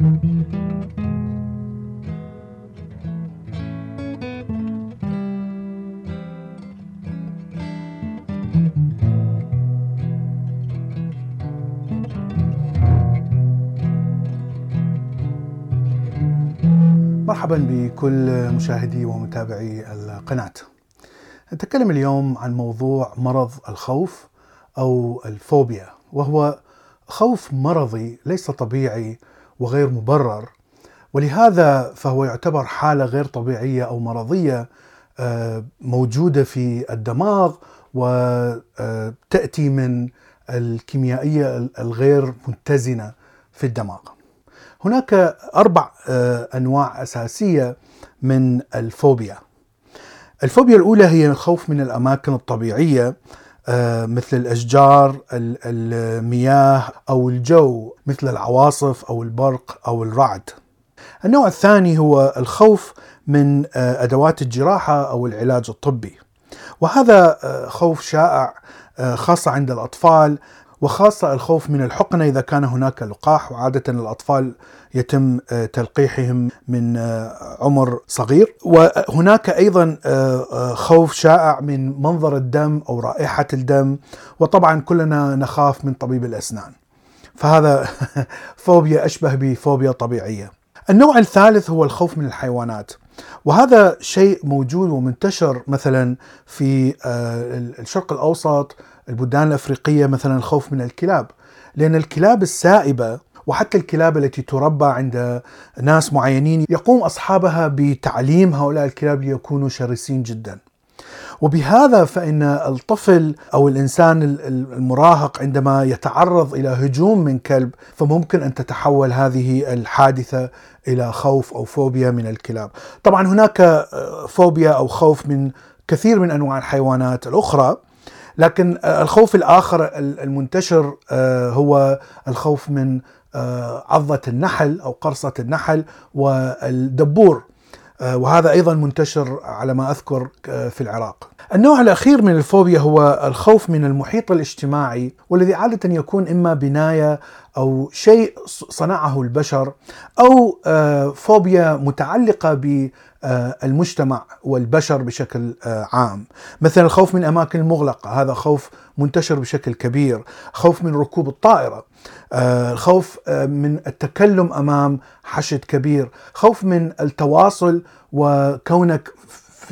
مرحبا بكل مشاهدي ومتابعي القناة. نتكلم اليوم عن موضوع مرض الخوف أو الفوبيا وهو خوف مرضي ليس طبيعي وغير مبرر ولهذا فهو يعتبر حالة غير طبيعية أو مرضية آه، موجودة في الدماغ وتأتي من الكيميائية الغير متزنة في الدماغ. هناك أربع آه، أنواع أساسية من الفوبيا. الفوبيا الأولى هي الخوف من الأماكن الطبيعية آه، مثل الأشجار، المياه أو الجو مثل العواصف أو البرق أو الرعد. النوع الثاني هو الخوف من آه، أدوات الجراحة أو العلاج الطبي. وهذا خوف شائع خاصة عند الأطفال وخاصة الخوف من الحقنة إذا كان هناك لقاح وعادة الأطفال يتم آه، تلقيحهم من آه، عمر صغير. وهناك أيضا آه، خوف شائع من منظر الدم أو رائحة الدم. وطبعا كلنا نخاف من طبيب الأسنان. فهذا فوبيا أشبه بفوبيا طبيعية. النوع الثالث هو الخوف من الحيوانات. وهذا شيء موجود ومنتشر مثلا في الشرق الأوسط البلدان الأفريقية مثلا الخوف من الكلاب لأن الكلاب السائبة وحتى الكلاب التي تربى عند ناس معينين يقوم أصحابها بتعليم هؤلاء الكلاب ليكونوا شرسين جدا. وبهذا فإن الطفل أو الإنسان المراهق عندما يتعرض إلى هجوم من كلب فممكن أن تتحول هذه الحادثة إلى خوف أو فوبيا من الكلاب. طبعا هناك فوبيا أو خوف من كثير من أنواع الحيوانات الأخرى لكن آه، الخوف الآخر المنتشر آه، هو الخوف من آه، عضة النحل أو قرصة النحل والدبور وهذا أيضا منتشر على ما أذكر في العراق. النوع الأخير من الفوبيا هو الخوف من المحيط الاجتماعي والذي عادة يكون إما بناية أو شيء صنعه البشر أو فوبيا متعلقة آه، المجتمع والبشر بشكل آه، عام. مثلا الخوف من أماكن مغلقة هذا خوف منتشر بشكل كبير. خوف من ركوب الطائرة آه، الخوف من التكلم أمام حشد كبير. خوف من التواصل وكونك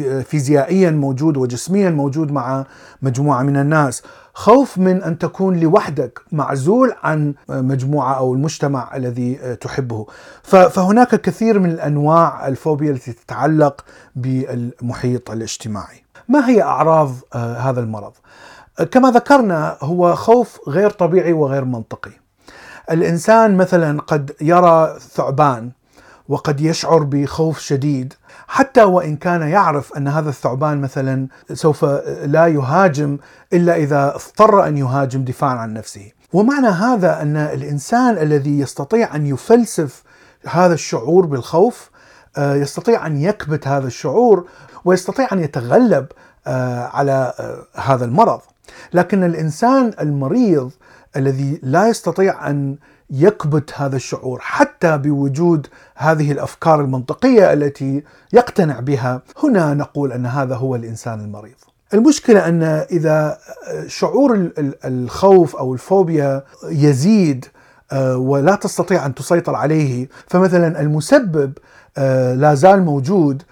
فيزيائيا موجود وجسميا موجود مع مجموعة من الناس. خوف من أن تكون لوحدك معزول عن مجموعة أو المجتمع الذي تحبه. فهناك كثير من الأنواع الفوبيا التي تتعلق بالمحيط الاجتماعي. ما هي أعراض آه، هذا المرض؟ كما ذكرنا هو خوف غير طبيعي وغير منطقي. الإنسان مثلا قد يرى ثعبان. وقد يشعر بخوف شديد حتى وإن كان يعرف أن هذا الثعبان مثلا سوف لا يهاجم إلا إذا اضطر أن يهاجم دفاعا عن نفسه. ومعنى هذا أن الإنسان الذي يستطيع أن يفلسف هذا الشعور بالخوف آه، يستطيع أن يكبت هذا الشعور ويستطيع أن يتغلب آه، على آه، هذا المرض. لكن الإنسان المريض الذي لا يستطيع أن يكبت هذا الشعور حتى بوجود هذه الأفكار المنطقية التي يقتنع بها هنا نقول أن هذا هو الإنسان المريض. المشكلة أن إذا شعور الخوف أو الفوبيا يزيد آه، ولا تستطيع أن تسيطر عليه فمثلا المسبب آه، لا زال موجود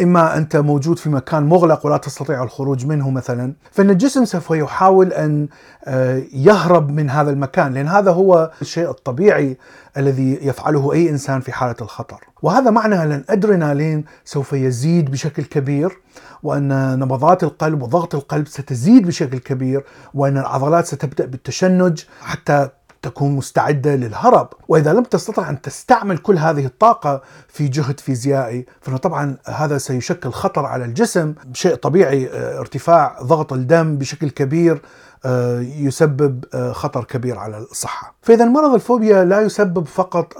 إما أنت موجود في مكان مغلق ولا تستطيع الخروج منه مثلا فإن الجسم سوف يحاول أن آه، يهرب من هذا المكان لأن هذا هو الشيء الطبيعي الذي يفعله أي إنسان في حالة الخطر. وهذا معنى ان الادرينالين سوف يزيد بشكل كبير وأن نبضات القلب وضغط القلب ستزيد بشكل كبير وأن العضلات ستبدأ بالتشنج حتى تكون مستعدة للهرب، وإذا لم تستطع أن تستعمل كل هذه الطاقة في جهد فيزيائي، فإنه طبعا هذا سيشكل خطر على الجسم، شيء طبيعي آه، ارتفاع ضغط الدم بشكل كبير آه، يسبب آه، خطر كبير على الصحة. فإذا مرض الفوبيا لا يسبب فقط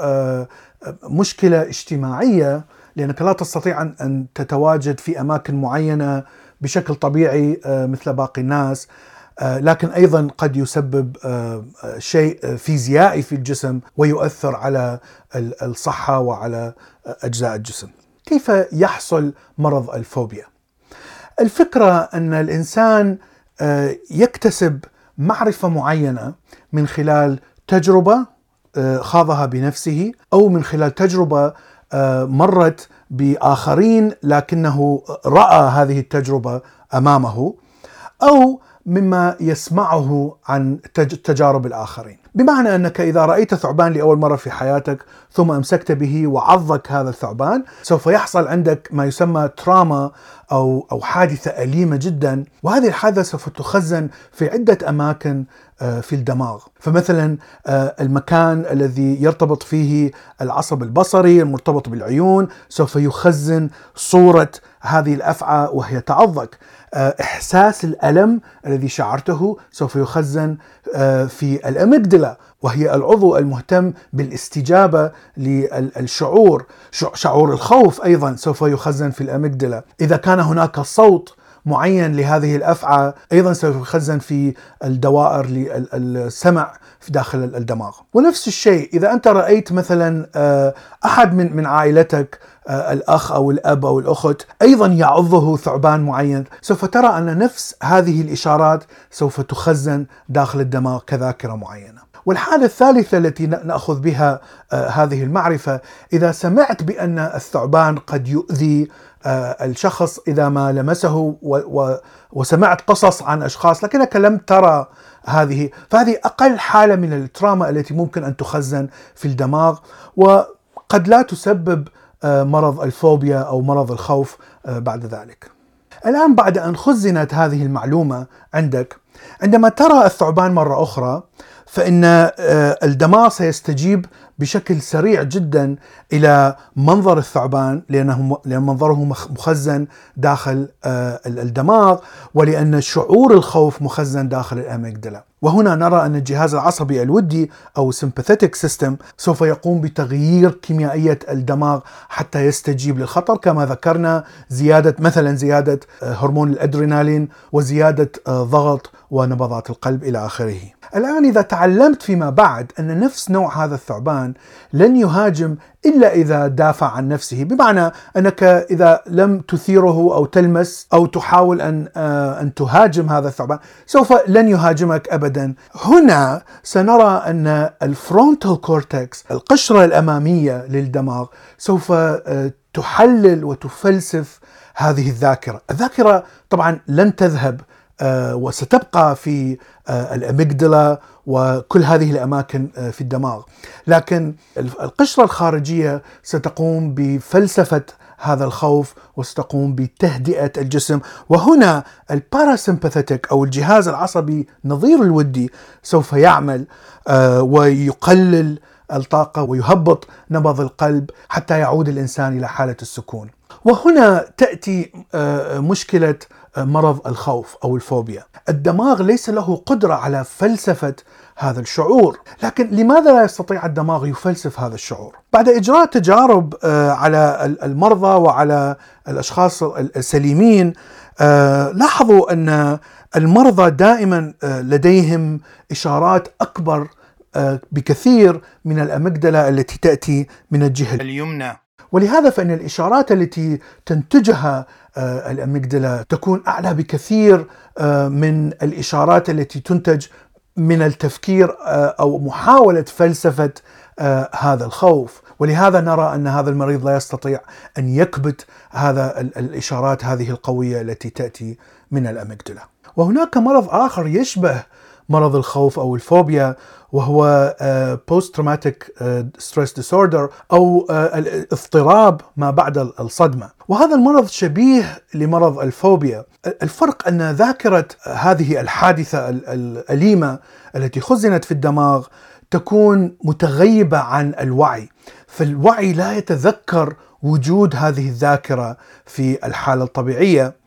مشكلة اجتماعية لأنك لا تستطيع ان تتواجد في أماكن معينة بشكل طبيعي مثل باقي الناس لكن أيضا قد يسبب شيء فيزيائي في الجسم ويؤثر على الصحة وعلى أجزاء الجسم. كيف يحصل مرض الفوبيا؟ الفكرة أن الإنسان يكتسب معرفة معينة من خلال تجربة خاضها بنفسه أو من خلال تجربة مرت بآخرين لكنه رأى هذه التجربة أمامه أو مما يسمعه عن تجارب الآخرين. بمعنى أنك إذا رأيت ثعبان لأول مرة في حياتك ثم أمسكت به وعضك هذا الثعبان سوف يحصل عندك ما يسمى تراما أو أو حادثة أليمة جدا وهذه الحادثة سوف تخزن في عدة أماكن آه، في الدماغ. فمثلا آه، المكان الذي يرتبط فيه العصب البصري المرتبط بالعيون سوف يخزن صورة هذه الأفعى وهي تعضك. آه، إحساس الألم الذي شعرته سوف يخزن في الأميجدلا وهي العضو المهتم بالاستجابة للشعور. شعور الخوف أيضا سوف يخزن في الأميجدلا. إذا كان هناك صوت معين لهذه الأفعى أيضا سوف يخزن في الدوائر للسمع في داخل الدماغ. ونفس الشيء إذا أنت رأيت مثلا آه، أحد من من عائلتك آه، الأخ أو الأب أو الأخت أيضا يعضه ثعبان معين سوف ترى أن نفس هذه الإشارات سوف تخزن داخل الدماغ كذاكرة معينة. والحالة الثالثة التي نأخذ بها آه، هذه المعرفة إذا سمعت بأن الثعبان قد يؤذي الشخص إذا ما لمسه وسمعت قصص عن أشخاص لكنك لم ترى هذه. فهذه أقل حالة من التراما التي ممكن أن تخزن في الدماغ وقد لا تسبب آه، مرض الفوبيا أو مرض الخوف بعد ذلك. الآن بعد أن خزنت هذه المعلومة عندك عندما ترى الثعبان مرة أخرى فإن آه، الدماغ سيستجيب بشكل سريع جدا إلى منظر الثعبان لأنه لأن منظره مخزن داخل آه، الدماغ ولأن شعور الخوف مخزن داخل ال amygdala. وهنا نرى أن الجهاز العصبي الودي أو sympathetic system سوف يقوم بتغيير كيميائية الدماغ حتى يستجيب للخطر كما ذكرنا زيادة مثلا زيادة آه، هرمون الأدرينالين وزيادة آه، ضغط ونبضات القلب إلى آخره. الآن إذا تعلمت فيما بعد أن نفس نوع هذا الثعبان لن يهاجم إلا إذا دافع عن نفسه بمعنى أنك إذا لم تثيره أو تلمس أو تحاول أن آه، أن تهاجم هذا الثعبان سوف لن يهاجمك ابدا. هنا سنرى أن ال frontal cortex القشرة الأمامية للدماغ سوف آه، تحلل وتفلسف هذه الذاكرة. الذاكرة طبعا لن تذهب. وستبقى في آه، الأميجدلا وكل هذه الأماكن آه، في الدماغ لكن القشرة الخارجية ستقوم بفلسفة هذا الخوف وستقوم بتهدئة الجسم وهنا الباراسمباثيتك أو الجهاز العصبي نظير الودي سوف يعمل ويقلل الطاقة ويهبط نبض القلب حتى يعود الإنسان إلى حالة السكون. وهنا تأتي مشكلة مرض الخوف أو الفوبيا. الدماغ ليس له قدرة على فلسفة هذا الشعور، لكن لماذا لا يستطيع الدماغ يفلسف هذا الشعور؟ بعد إجراء تجارب آه، على المرضى وعلى الأشخاص السليمين آه، لاحظوا أن المرضى دائما آه، لديهم إشارات أكبر بكثير من الاميجدلا التي تأتي من الجهه اليمنى ولهذا فإن الإشارات التي تنتجها الأميجدلا تكون أعلى بكثير آه، من الإشارات التي تنتج من التفكير آه، أو محاولة فلسفة هذا الخوف. ولهذا نرى أن هذا المريض لا يستطيع أن يكبت هذا الإشارات هذه القوية التي تأتي من الأميجدلا وهناك مرض آخر يشبه مرض الخوف أو الفوبيا وهو post traumatic stress disorder أو آه، الاضطراب ما بعد الصدمة. وهذا المرض شبيه لمرض الفوبيا. الفرق أن ذاكرة هذه الحادثة الأليمة التي خزنت في الدماغ تكون متغيبة عن الوعي. فالوعي لا يتذكر وجود هذه الذاكرة في الحالة الطبيعية.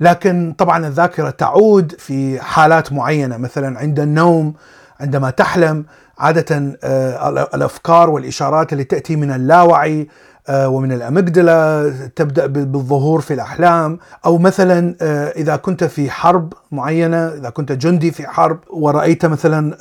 لكن طبعا الذاكرة تعود في حالات معينة مثلا عند النوم عندما تحلم عادة آه، الأفكار والإشارات اللي تأتي من اللاوعي ومن الأمجدلة تبدأ بالظهور في الأحلام. أو مثلا إذا كنت في حرب معينة إذا كنت جندي في حرب ورأيت مثلا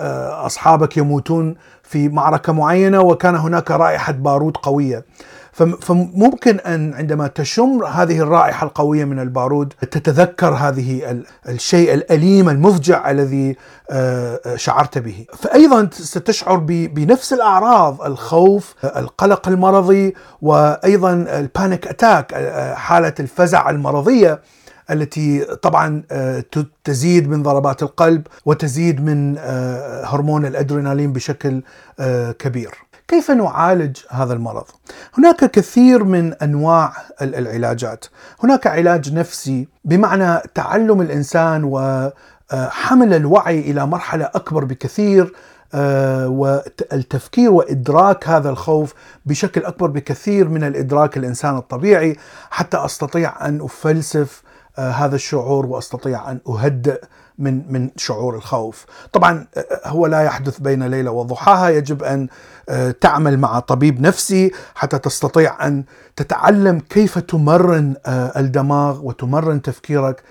أصحابك يموتون في معركة معينة وكان هناك رائحة بارود قوية. فممكن أن عندما تشم هذه الرائحة القوية من البارود تتذكر هذه الشيء الأليم المفجع الذي آه، شعرت به. فايضا ستشعر بنفس الأعراض الخوف، القلق المرضي وأيضا البانيك أتاك حالة الفزع المرضية التي طبعا آه، تزيد من ضربات القلب وتزيد من آه، هرمون الأدرينالين بشكل كبير. كيف نعالج هذا المرض؟ هناك كثير من أنواع العلاجات، هناك علاج نفسي بمعنى تعلم الإنسان وحمل الوعي إلى مرحلة أكبر بكثير آه، والتفكير وإدراك هذا الخوف بشكل أكبر بكثير من الإدراك الإنسان الطبيعي حتى أستطيع أن أفلسف آه، هذا الشعور وأستطيع أن أهدئ من من شعور الخوف. طبعا آه، هو لا يحدث بين ليلة وضحاها، يجب أن آه، تعمل مع طبيب نفسي حتى تستطيع أن تتعلم كيف تمرن الدماغ وتمرن تفكيرك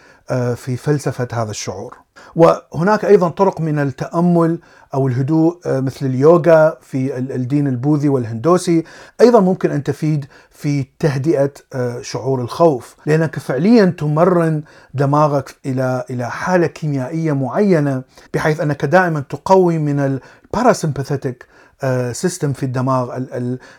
في فلسفة هذا الشعور. وهناك أيضا طرق من التأمل أو الهدوء آه، مثل اليوغا في الدين البوذي والهندوسي. أيضا ممكن أن تفيد في تهدئة آه، شعور الخوف لأنك فعليا تمرن دماغك إلى إلى حالة كيميائية معينة بحيث أنك دائما تقوي من الباراسمباثيتك سيستم في الدماغ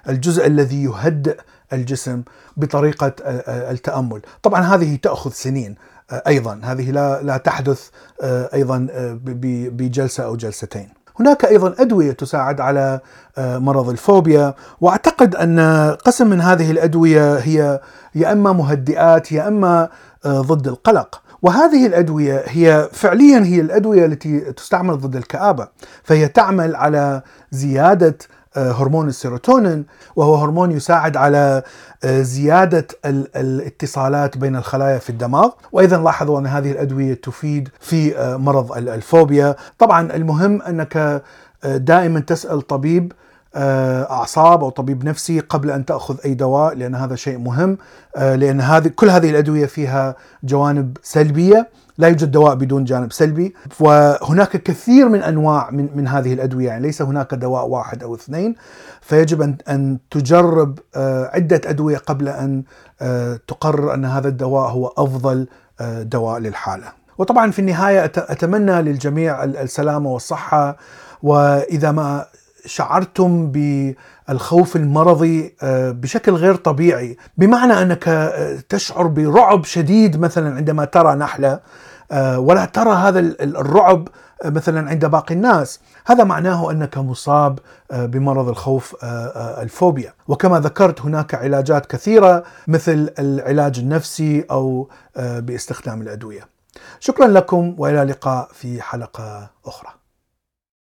الجزء الذي يهدئ الجسم بطريقة آه، التأمل. طبعا هذه تأخذ سنين. أيضا هذه لا لا تحدث آه، أيضا آه، بجلسة أو جلستين. هناك أيضا أدوية تساعد على آه، مرض الفوبيا وأعتقد أن قسم من هذه الأدوية هي يا إما مهدئات يا إما ضد القلق. وهذه الأدوية هي فعليا هي الأدوية التي تستعمل ضد الكآبة فهي تعمل على زيادة هرمون السيروتونين وهو هرمون يساعد على آه، زيادة الاتصالات بين الخلايا في الدماغ. وأيضا لاحظوا أن هذه الأدوية تفيد في آه، مرض الفوبيا. طبعا المهم أنك دائما تسأل طبيب أعصاب أو طبيب نفسي قبل أن تأخذ أي دواء لأن هذا شيء مهم. لأن هذه كل هذه الأدوية فيها جوانب سلبية لا يوجد دواء بدون جانب سلبي. وهناك كثير من أنواع من من هذه الأدوية يعني ليس هناك دواء واحد أو اثنين. فيجب ان أن تجرب آه، عدة أدوية قبل أن آه، تقرر أن هذا الدواء هو أفضل آه، دواء للحالة. وطبعا في النهاية أتمنى للجميع السلامة والصحة. وإذا ما شعرتم بالخوف المرضي بشكل غير طبيعي. بمعنى أنك تشعر برعب شديد مثلا عندما ترى نحلة آه، ولا ترى هذا الرعب آه، مثلا عند باقي الناس. هذا معناه أنك مصاب آه، بمرض الخوف الفوبيا. وكما ذكرت هناك علاجات كثيرة مثل العلاج النفسي أو باستخدام الأدوية. شكرا لكم وإلى اللقاء في حلقة أخرى.